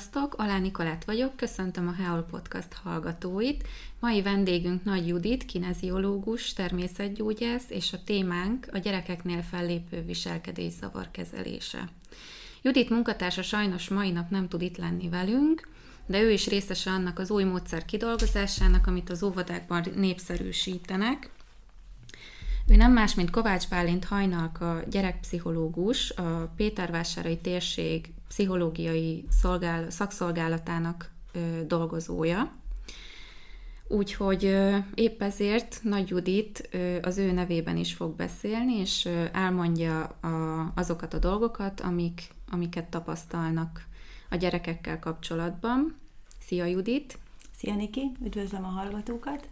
Sziasztok, Alá Nikolát vagyok, köszöntöm a Heol Podcast hallgatóit. Mai vendégünk Nagy Judit, kineziológus, természetgyógyász, és a témánk a gyerekeknél fellépő viselkedészavar kezelése. Judit munkatársa sajnos mai nap nem tud itt lenni velünk, de ő is részese annak az új módszer kidolgozásának, amit az óvodákban népszerűsítenek. Ő nem más, mint Kovács Bálint Hajnalka gyerekpszichológus, a Pétervásárai térség pszichológiai szolgál, szakszolgálatának ö, dolgozója. Úgyhogy ö, épp ezért Nagy Judit ö, az ő nevében is fog beszélni, és ö, elmondja a, azokat a dolgokat, amik, amiket tapasztalnak a gyerekekkel kapcsolatban. Szia Judit! Szia Niki, üdvözlöm a hallgatókat!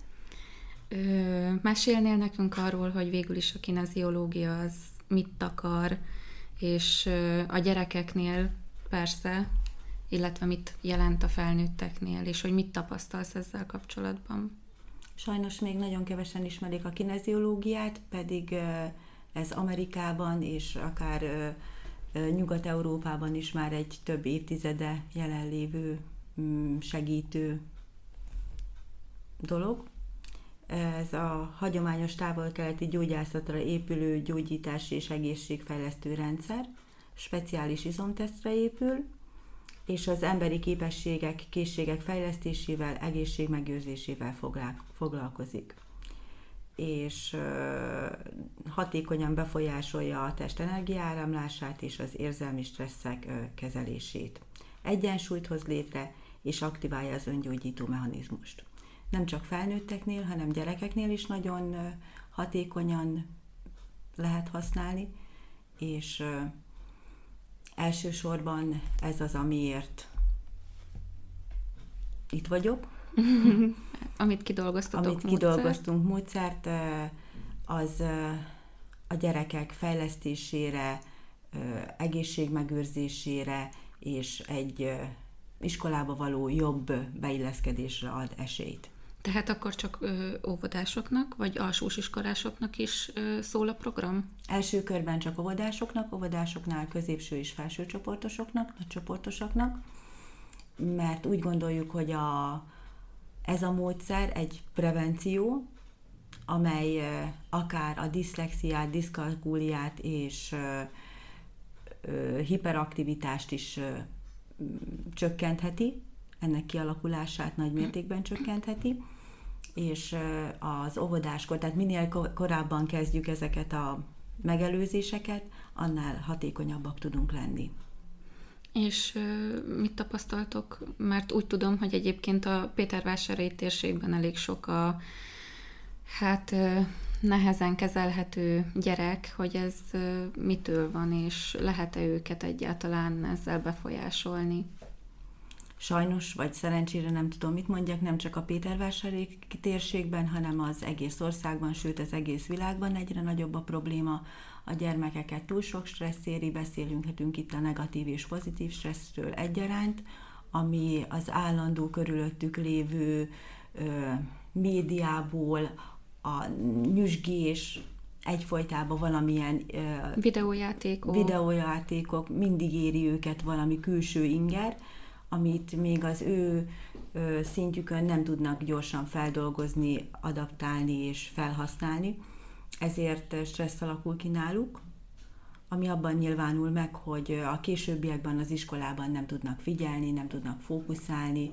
Ö, mesélnél nekünk arról, hogy végül is a kineziológia az mit akar, és ö, a gyerekeknél persze, illetve mit jelent a felnőtteknél, és hogy mit tapasztalsz ezzel kapcsolatban? Sajnos még nagyon kevesen ismerik a kineziológiát, pedig ez Amerikában és akár Nyugat-Európában is már egy több évtizede jelenlévő mm, segítő dolog. Ez a hagyományos távol-keleti gyógyászatra épülő gyógyítási és egészségfejlesztő rendszer, speciális izomtesztre épül, és az emberi képességek, készségek fejlesztésével, egészségmegőrzésével foglalkozik. És hatékonyan befolyásolja a test energiáramlását és az érzelmi stresszek kezelését. Egyensúlyt hoz létre, és aktiválja az öngyógyító mechanizmust. Nem csak felnőtteknél, hanem gyerekeknél is nagyon hatékonyan lehet használni, és Elsősorban ez az, amiért itt vagyok. Amit kidolgoztatok Amit módszer. kidolgoztunk módszert, az a gyerekek fejlesztésére, egészségmegőrzésére és egy iskolába való jobb beilleszkedésre ad esélyt. Tehát akkor csak ö, óvodásoknak, vagy alsós iskolásoknak is ö, szól a program? Első körben csak óvodásoknak, óvodásoknál középső és felső csoportosoknak, nagy mert úgy gondoljuk, hogy a, ez a módszer egy prevenció, amely ö, akár a diszlexiát, diszkalkúliát és ö, ö, hiperaktivitást is ö, csökkentheti, ennek kialakulását nagy mértékben csökkentheti, és az óvodáskor, tehát minél korábban kezdjük ezeket a megelőzéseket, annál hatékonyabbak tudunk lenni. És mit tapasztaltok? Mert úgy tudom, hogy egyébként a Pétervásárai térségben elég sok a hát nehezen kezelhető gyerek, hogy ez mitől van, és lehet-e őket egyáltalán ezzel befolyásolni? Sajnos, vagy szerencsére nem tudom, mit mondjak, nem csak a Pétervásári térségben, hanem az egész országban, sőt az egész világban egyre nagyobb a probléma. A gyermekeket túl sok stressz éri, beszélünk itt a negatív és pozitív stresszről egyaránt, ami az állandó körülöttük lévő ö, médiából, a nyüzsgés, egyfolytában valamilyen ö, videójátékok. videójátékok, mindig éri őket valami külső inger, amit még az ő szintjükön nem tudnak gyorsan feldolgozni, adaptálni és felhasználni. Ezért stressz alakul ki náluk, ami abban nyilvánul meg, hogy a későbbiekben az iskolában nem tudnak figyelni, nem tudnak fókuszálni,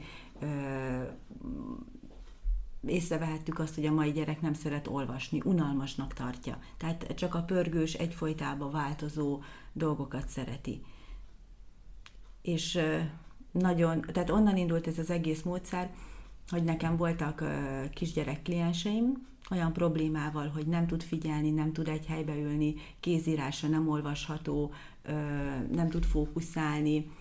észrevehettük azt, hogy a mai gyerek nem szeret olvasni, unalmasnak tartja. Tehát csak a pörgős, egyfolytában változó dolgokat szereti. És nagyon, tehát onnan indult ez az egész módszer, hogy nekem voltak kisgyerek klienseim, olyan problémával, hogy nem tud figyelni, nem tud egy helybe ülni, kézírása nem olvasható, nem tud fókuszálni.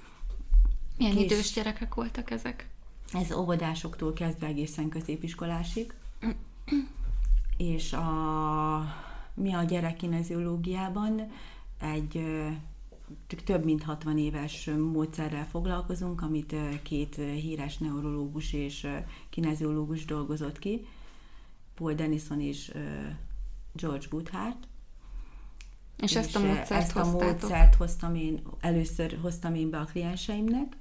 Milyen Kis, idős gyerekek voltak ezek? Ez óvodásoktól kezdve egészen középiskolásig. és a, mi a gyerekkineziológiában egy több mint 60 éves módszerrel foglalkozunk, amit két híres neurológus és kineziológus dolgozott ki, Paul Denison és George Goodhart. És, és ezt a módszert ezt a módszert hoztam én, először hoztam én be a klienseimnek,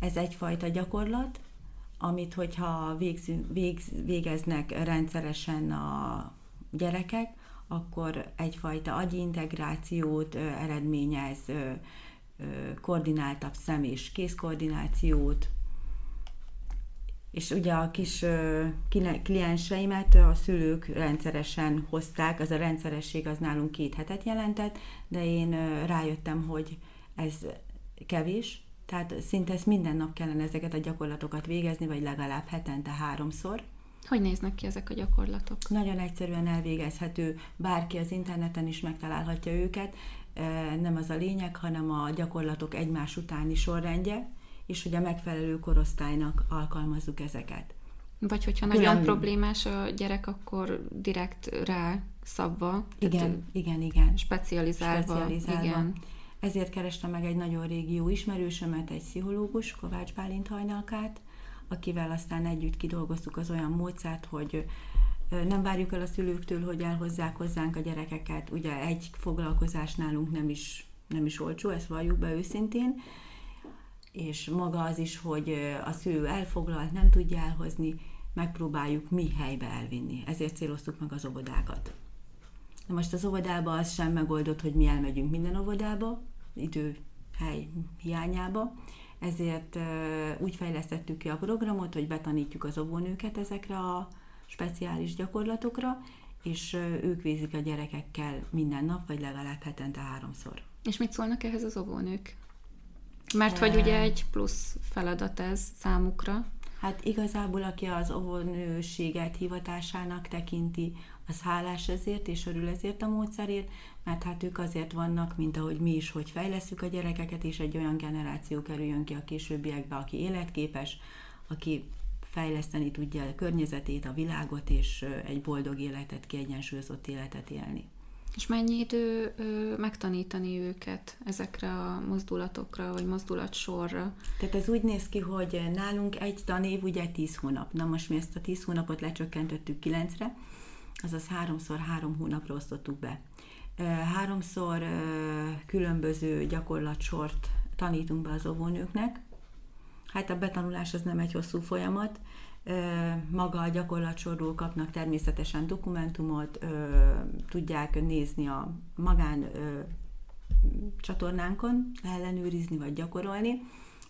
Ez egyfajta gyakorlat, amit hogyha végzünk, végz, végeznek rendszeresen a gyerekek, akkor egyfajta agyi integrációt eredményez, koordináltabb szem- és kézkoordinációt, és ugye a kis klienseimet a szülők rendszeresen hozták, az a rendszeresség az nálunk két hetet jelentett, de én rájöttem, hogy ez kevés, tehát szinte ezt minden nap kellene ezeket a gyakorlatokat végezni, vagy legalább hetente háromszor. Hogy néznek ki ezek a gyakorlatok? Nagyon egyszerűen elvégezhető, bárki az interneten is megtalálhatja őket, nem az a lényeg, hanem a gyakorlatok egymás utáni sorrendje, és hogy a megfelelő korosztálynak alkalmazzuk ezeket. Vagy hogyha Külön... nagyon problémás a gyerek, akkor direkt rá szabva. Igen, igen, igen. Specializálva. specializálva. Igen. Ezért kerestem meg egy nagyon régi jó ismerősömet, egy pszichológus, Kovács Bálint hajnalkát, akivel aztán együtt kidolgoztuk az olyan módszert, hogy nem várjuk el a szülőktől, hogy elhozzák hozzánk a gyerekeket. Ugye egy foglalkozás nálunk nem is, nem is olcsó, ezt valljuk be őszintén, és maga az is, hogy a szülő elfoglalt, nem tudja elhozni, megpróbáljuk mi helybe elvinni. Ezért céloztuk meg az óvodákat. Na most az óvodába az sem megoldott, hogy mi elmegyünk minden óvodába, idő, hely hiányába, ezért úgy fejlesztettük ki a programot, hogy betanítjuk az óvónőket ezekre a speciális gyakorlatokra, és ők végzik a gyerekekkel minden nap, vagy legalább hetente háromszor. És mit szólnak ehhez az óvónők? Mert hogy ugye egy plusz feladat ez számukra. Hát igazából, aki az óvónőséget hivatásának tekinti, az hálás ezért, és örül ezért a módszerért, mert hát ők azért vannak, mint ahogy mi is, hogy fejleszünk a gyerekeket, és egy olyan generáció kerüljön ki a későbbiekbe, aki életképes, aki fejleszteni tudja a környezetét, a világot, és egy boldog életet, kiegyensúlyozott életet élni. És mennyi idő ö, megtanítani őket ezekre a mozdulatokra, vagy mozdulatsorra? Tehát ez úgy néz ki, hogy nálunk egy tanév ugye 10 hónap. Na most mi ezt a 10 hónapot lecsökkentettük 9-re, azaz háromszor három hónapra osztottuk be. Háromszor különböző gyakorlatsort tanítunk be az óvónőknek. Hát a betanulás az nem egy hosszú folyamat, maga a gyakorlatsorról kapnak természetesen dokumentumot, tudják nézni a magán csatornánkon, ellenőrizni vagy gyakorolni,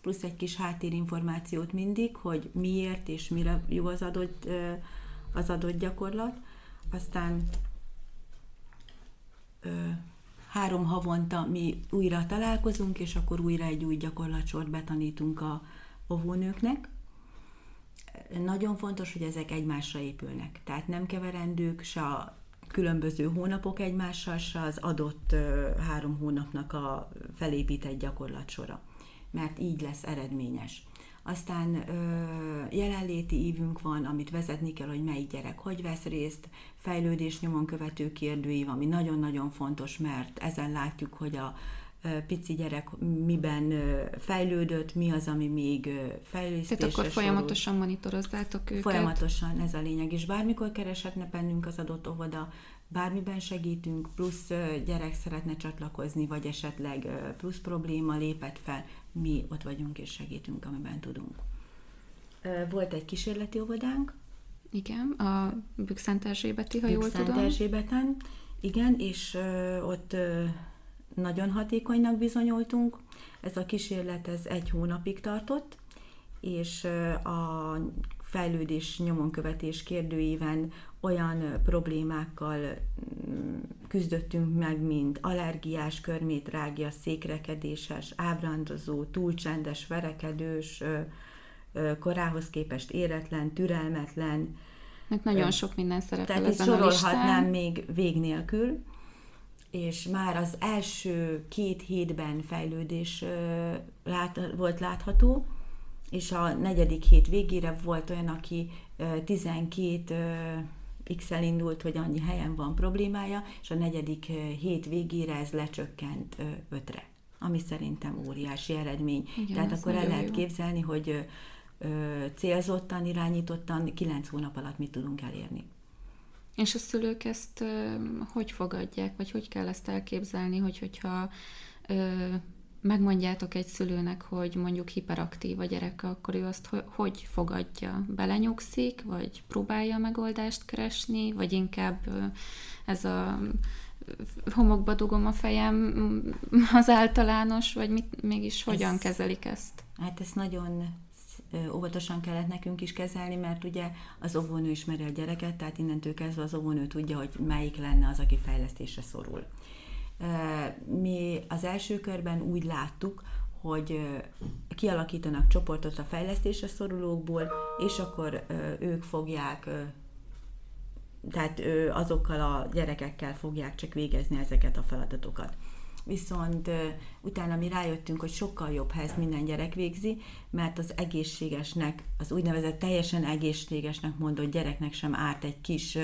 plusz egy kis háttérinformációt mindig, hogy miért és mire jó az adott, az adott gyakorlat. Aztán három havonta mi újra találkozunk, és akkor újra egy új gyakorlatsort betanítunk a óvónőknek, nagyon fontos, hogy ezek egymásra épülnek. Tehát nem keverendők, se a különböző hónapok egymással, se az adott három hónapnak a felépített gyakorlatsora. Mert így lesz eredményes. Aztán ö, jelenléti ívünk van, amit vezetni kell, hogy melyik gyerek hogy vesz részt, fejlődés nyomon követő kérdőív, ami nagyon-nagyon fontos, mert ezen látjuk, hogy a pici gyerek miben fejlődött, mi az, ami még fejlesztésre Tehát akkor folyamatosan monitorozzátok őket? Folyamatosan, ez a lényeg, és bármikor kereshetne bennünk az adott óvoda, bármiben segítünk, plusz gyerek szeretne csatlakozni, vagy esetleg plusz probléma lépett fel, mi ott vagyunk és segítünk, amiben tudunk. Volt egy kísérleti óvodánk. Igen, a Bükszent Erzsébeti, ha jól tudom. Erzsébeten, igen, és ott nagyon hatékonynak bizonyultunk. Ez a kísérlet ez egy hónapig tartott, és a fejlődés nyomonkövetés kérdőíven olyan problémákkal mm, küzdöttünk meg, mint allergiás, körmétrágia, székrekedéses, ábrándozó, túlcsendes, verekedős, korához képest éretlen, türelmetlen. Mert nagyon sok minden szerepel Tehát ezen sorolhatnám még vég nélkül és már az első két hétben fejlődés lát, volt látható, és a negyedik hét végére volt olyan, aki 12 x indult, hogy annyi helyen van problémája, és a negyedik hét végére ez lecsökkent 5-re, ami szerintem óriási eredmény. Igen, Tehát akkor el lehet jó. képzelni, hogy célzottan, irányítottan 9 hónap alatt mit tudunk elérni. És a szülők ezt hogy fogadják, vagy hogy kell ezt elképzelni, hogy hogyha megmondjátok egy szülőnek, hogy mondjuk hiperaktív a gyereke, akkor ő azt hogy fogadja? Belenyugszik, vagy próbálja megoldást keresni, vagy inkább ez a homokba dugom a fejem az általános, vagy mit, mégis hogyan ez, kezelik ezt? Hát ezt nagyon óvatosan kellett nekünk is kezelni, mert ugye az óvónő ismeri a gyereket, tehát innentől kezdve az óvónő tudja, hogy melyik lenne az, aki fejlesztésre szorul. Mi az első körben úgy láttuk, hogy kialakítanak csoportot a fejlesztésre szorulókból, és akkor ők fogják, tehát azokkal a gyerekekkel fogják csak végezni ezeket a feladatokat. Viszont utána mi rájöttünk, hogy sokkal jobb, ha ezt minden gyerek végzi, mert az egészségesnek, az úgynevezett teljesen egészségesnek mondott gyereknek sem árt egy kis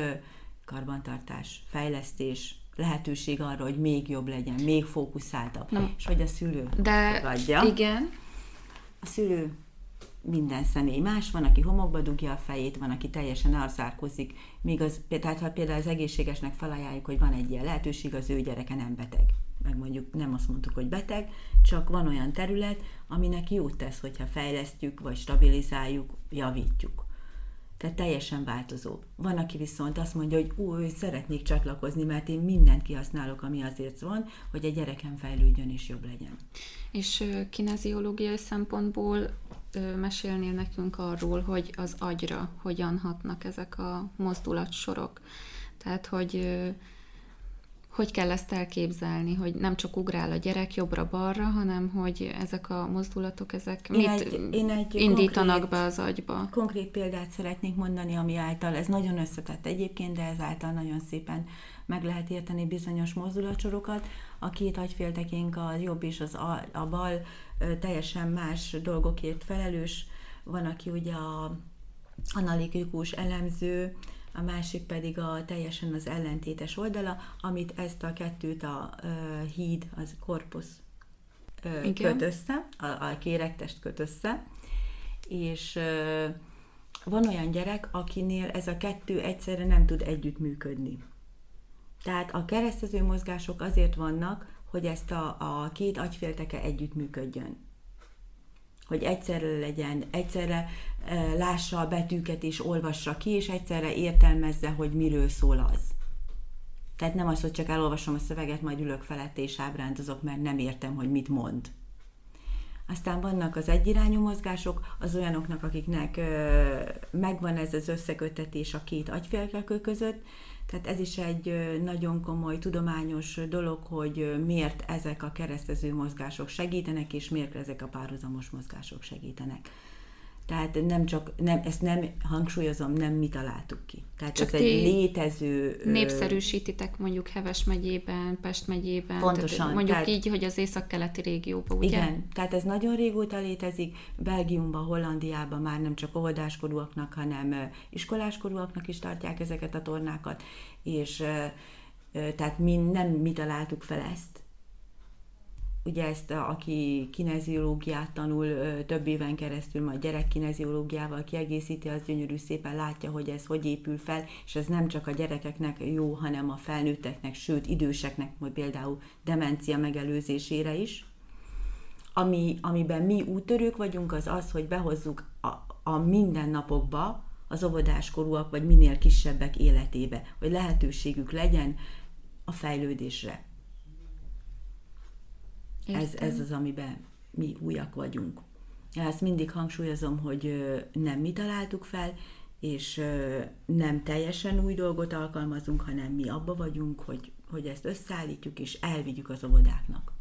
karbantartás, fejlesztés, lehetőség arra, hogy még jobb legyen, még fókuszáltabb, Na, és hogy a szülő de fogadja. igen. A szülő minden személy más, van, aki homokba dugja a fejét, van, aki teljesen arzárkozik, míg az, tehát ha például az egészségesnek felajánljuk, hogy van egy ilyen lehetőség, az ő gyereke nem beteg. Meg mondjuk nem azt mondtuk, hogy beteg, csak van olyan terület, aminek jót tesz, hogyha fejlesztjük, vagy stabilizáljuk, javítjuk. Tehát teljesen változó. Van, aki viszont azt mondja, hogy új, szeretnék csatlakozni, mert én mindent kihasználok, ami azért van, hogy a gyerekem fejlődjön és jobb legyen. És kineziológiai szempontból mesélnél nekünk arról, hogy az agyra hogyan hatnak ezek a mozdulatsorok. Tehát, hogy hogy kell ezt elképzelni, hogy nem csak ugrál a gyerek jobbra-balra, hanem hogy ezek a mozdulatok, ezek én mit egy, én egy indítanak konkrét, be az agyba? Konkrét példát szeretnék mondani, ami által, ez nagyon összetett egyébként, de ezáltal nagyon szépen meg lehet érteni bizonyos mozdulatsorokat. A két agyféltekénk, a jobb és az a, a bal teljesen más dolgokért felelős. Van, aki ugye a analitikus elemző, a másik pedig a teljesen az ellentétes oldala, amit ezt a kettőt a uh, híd, az korpusz uh, köt össze, a, a kéregtest köt össze, és uh, van olyan gyerek, akinél ez a kettő egyszerre nem tud együttműködni. Tehát a keresztező mozgások azért vannak, hogy ezt a, a két agyfélteke együttműködjön hogy egyszerre legyen, egyszerre e, lássa a betűket és olvassa ki, és egyszerre értelmezze, hogy miről szól az. Tehát nem az, hogy csak elolvasom a szöveget, majd ülök felette és ábrándozok, mert nem értem, hogy mit mond. Aztán vannak az egyirányú mozgások, az olyanoknak, akiknek megvan ez az összekötetés a két agyfélkekő között, tehát ez is egy nagyon komoly tudományos dolog, hogy miért ezek a keresztező mozgások segítenek, és miért ezek a párhuzamos mozgások segítenek. Tehát nem csak, nem, ezt nem hangsúlyozom, nem mi találtuk ki. Tehát csak ez egy létező... Népszerűsítitek mondjuk Heves megyében, Pest megyében. Pontosan. Tehát mondjuk tehát, így, hogy az észak-keleti régióban, ugye? Igen, tehát ez nagyon régóta létezik. Belgiumban, Hollandiában már nem csak óvodáskorúaknak, hanem iskoláskorúaknak is tartják ezeket a tornákat, és tehát mi nem mi találtuk fel ezt, ugye ezt, aki kineziológiát tanul több éven keresztül, majd gyerekkineziológiával kiegészíti, az gyönyörű szépen látja, hogy ez hogy épül fel, és ez nem csak a gyerekeknek jó, hanem a felnőtteknek, sőt időseknek, vagy például demencia megelőzésére is. Ami, amiben mi úttörők vagyunk, az az, hogy behozzuk a, a mindennapokba az óvodáskorúak, vagy minél kisebbek életébe, hogy lehetőségük legyen a fejlődésre ez, ez az, amiben mi újak vagyunk. Ezt mindig hangsúlyozom, hogy nem mi találtuk fel, és nem teljesen új dolgot alkalmazunk, hanem mi abba vagyunk, hogy, hogy ezt összeállítjuk és elvigyük az óvodáknak.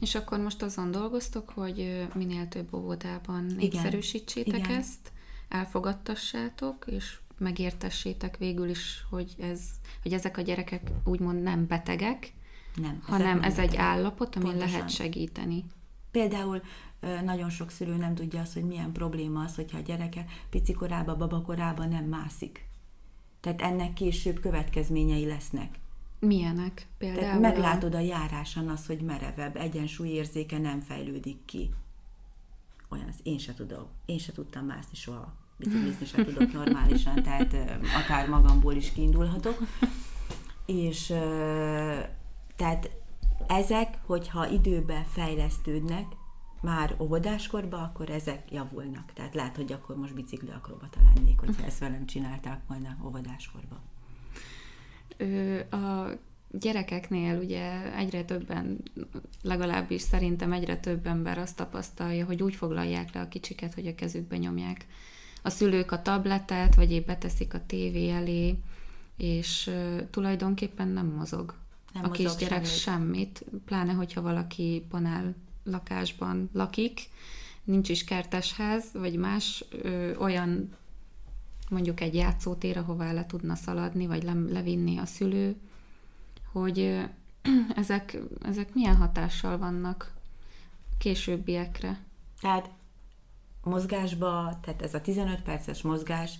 És akkor most azon dolgoztok, hogy minél több óvodában népszerűsítsétek Igen. ezt, elfogadtassátok, és megértessétek végül is, hogy, ez, hogy ezek a gyerekek úgymond nem betegek, nem. Hanem ez egy állapot, ami Pontosan. lehet segíteni. Például nagyon sok szülő nem tudja azt, hogy milyen probléma az, hogyha a gyereke pici korában, babakorában nem mászik. Tehát ennek később következményei lesznek. Milyenek például? Tehát meglátod a járáson az, hogy merevebb, egyensúlyérzéke nem fejlődik ki. Olyan, én se tudok. Én se tudtam mászni soha. Biciklizni se tudok normálisan, tehát akár magamból is kiindulhatok. És tehát ezek, hogyha időben fejlesztődnek, már óvodáskorban, akkor ezek javulnak. Tehát lehet, hogy akkor most bicikli akrobata lennék, hogyha ezt velem csinálták volna óvodáskorban. A gyerekeknél ugye egyre többen, legalábbis szerintem egyre több ember azt tapasztalja, hogy úgy foglalják le a kicsiket, hogy a kezükbe nyomják a szülők a tabletet, vagy épp beteszik a tévé elé, és tulajdonképpen nem mozog nem a kisgyerek semmit. semmit, pláne hogyha valaki panel lakásban lakik, nincs is kertesház, vagy más ö, olyan mondjuk egy játszótér, ahová le tudna szaladni, vagy le, levinni a szülő, hogy ö, ezek, ezek milyen hatással vannak későbbiekre. Tehát mozgásba, tehát ez a 15 perces mozgás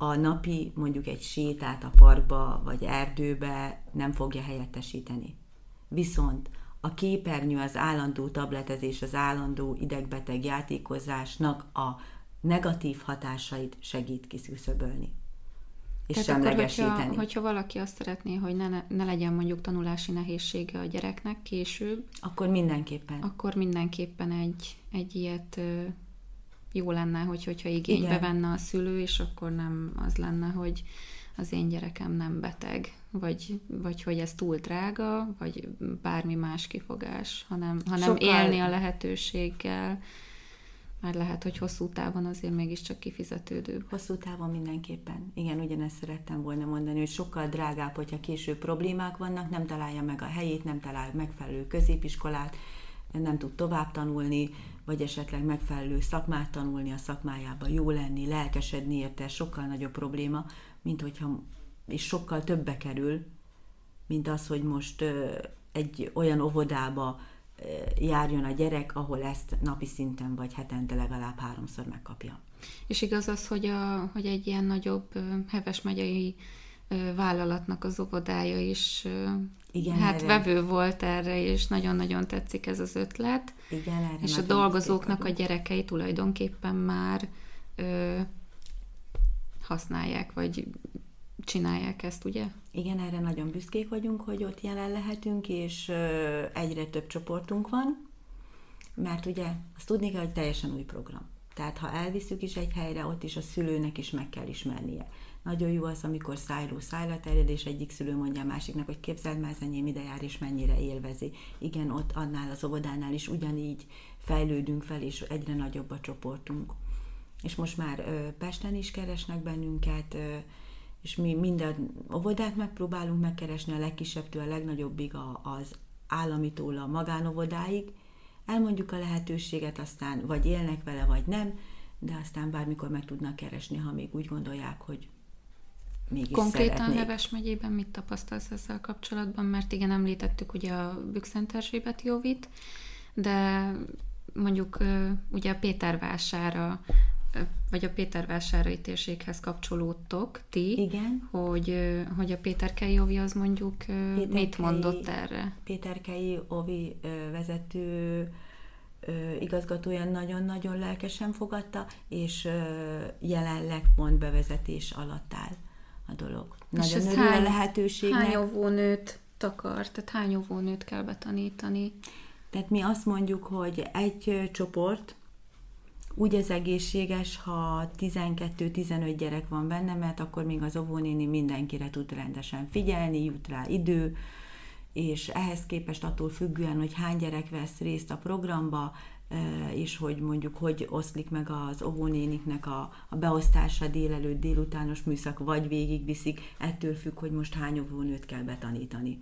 a napi mondjuk egy sétát a parkba vagy erdőbe nem fogja helyettesíteni. Viszont a képernyő, az állandó tabletezés, az állandó idegbeteg játékozásnak a negatív hatásait segít kiszűszöbölni. És Tehát akkor, hogyha, hogyha valaki azt szeretné, hogy ne, ne legyen mondjuk tanulási nehézsége a gyereknek később, akkor mindenképpen. Akkor mindenképpen egy, egy ilyet jó lenne, hogy, hogyha igénybe Igen. venne a szülő, és akkor nem az lenne, hogy az én gyerekem nem beteg, vagy, vagy hogy ez túl drága, vagy bármi más kifogás, hanem, hanem Sokkal... élni a lehetőséggel, mert lehet, hogy hosszú távon azért mégiscsak kifizetődőbb. Hosszú távon mindenképpen. Igen, ugyanezt szerettem volna mondani, hogy sokkal drágább, hogyha később problémák vannak, nem találja meg a helyét, nem talál megfelelő középiskolát, nem tud tovább tanulni, vagy esetleg megfelelő szakmát tanulni a szakmájába, jó lenni, lelkesedni érte, sokkal nagyobb probléma, mint hogyha, és sokkal többe kerül, mint az, hogy most egy olyan óvodába járjon a gyerek, ahol ezt napi szinten vagy hetente legalább háromszor megkapja. És igaz az, hogy, a, hogy egy ilyen nagyobb heves megyei vállalatnak az óvodája is igen, hát erre. vevő volt erre, és nagyon-nagyon tetszik ez az ötlet. Igen, erre és a dolgozóknak a gyerekei tulajdonképpen már ö, használják, vagy csinálják ezt, ugye? Igen, erre nagyon büszkék vagyunk, hogy ott jelen lehetünk, és ö, egyre több csoportunk van, mert ugye azt tudni kell, hogy teljesen új program. Tehát ha elviszük is egy helyre, ott is a szülőnek is meg kell ismernie. Nagyon jó az, amikor szájról szájra terjed, és egyik szülő mondja a másiknak, hogy képzeld már, az enyém ide jár, és mennyire élvezi. Igen, ott annál az óvodánál is ugyanígy fejlődünk fel, és egyre nagyobb a csoportunk. És most már ö, Pesten is keresnek bennünket, ö, és mi minden óvodát megpróbálunk megkeresni, a legkisebbtől a legnagyobbig a, az államitól a magánovodáig. Elmondjuk a lehetőséget, aztán vagy élnek vele, vagy nem, de aztán bármikor meg tudnak keresni, ha még úgy gondolják, hogy mégis Konkrétan szeretnék. Heves megyében mit tapasztalsz ezzel kapcsolatban? Mert igen, említettük ugye a Bükszent Jóvit, de mondjuk ugye a Pétervására vagy a Pétervásárai térséghez kapcsolódtok ti, Igen. Hogy, hogy a Péterkei Ovi az mondjuk Péterkei, mit mondott erre? Péterkei Ovi vezető igazgatója nagyon-nagyon lelkesen fogadta, és jelenleg pont bevezetés alatt áll a dolog. És Nagyon örül hány, a lehetőségnek. Hány óvónőt takar, tehát hány óvónőt kell betanítani? Tehát mi azt mondjuk, hogy egy csoport úgy az egészséges, ha 12-15 gyerek van benne, mert akkor még az óvónéni mindenkire tud rendesen figyelni, jut rá idő, és ehhez képest attól függően, hogy hány gyerek vesz részt a programba, és hogy mondjuk hogy oszlik meg az óvónéniknek a, a beosztása délelőtt, délutános műszak, vagy végigviszik, ettől függ, hogy most hány óvónőt kell betanítani.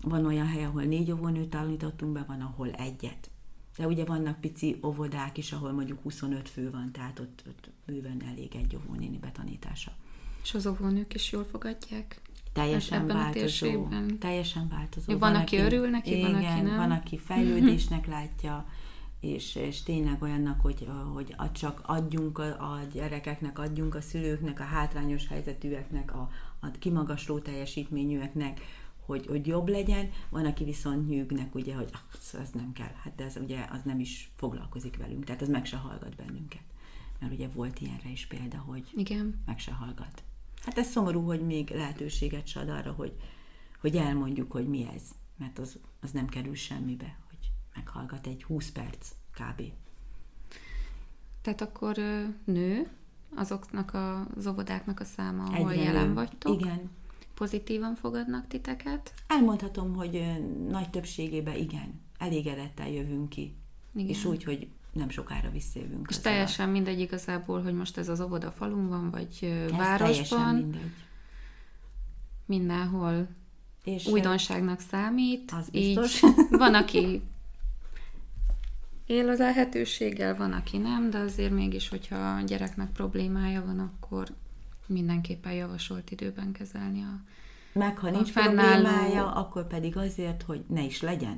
Van olyan hely, ahol négy óvónőt tanítottunk be, van, ahol egyet. De ugye vannak pici óvodák is, ahol mondjuk 25 fő van, tehát ott, ott bőven elég egy óvónéni betanítása. És az óvónők is jól fogadják? Teljesen ebben változó. Teljesen változó. Van, van aki, aki örül neki, igen, van, aki nem. Van, aki fejlődésnek látja, és, és tényleg olyannak, hogy, hogy csak adjunk a, a gyerekeknek, adjunk a szülőknek, a hátrányos helyzetűeknek, a, a kimagasló teljesítményűeknek, hogy, hogy jobb legyen, van, aki viszont nyűgnek, ugye, hogy ah, ez nem kell, hát ez ugye az nem is foglalkozik velünk, tehát ez meg se hallgat bennünket. Mert ugye volt ilyenre is példa, hogy Igen. meg se hallgat. Hát ez szomorú, hogy még lehetőséget se ad arra, hogy, hogy elmondjuk, hogy mi ez. mert az, az nem kerül semmibe, meghallgat egy 20 perc kb. Tehát akkor nő azoknak a, az óvodáknak a száma, ahol Egyre jelen nő. vagytok? Igen. Pozitívan fogadnak titeket? Elmondhatom, hogy nagy többségében igen, elégedettel jövünk ki. Igen. És úgy, hogy nem sokára visszajövünk. És teljesen mindegy igazából, hogy most ez az óvoda falun van, vagy Ez városban, mindegy. mindenhol És újdonságnak számít. Az így biztos. van, aki él az lehetőséggel, van, aki nem, de azért mégis, hogyha a gyereknek problémája van, akkor mindenképpen javasolt időben kezelni a Meg ha nincs fennálló- problémája, akkor pedig azért, hogy ne is legyen.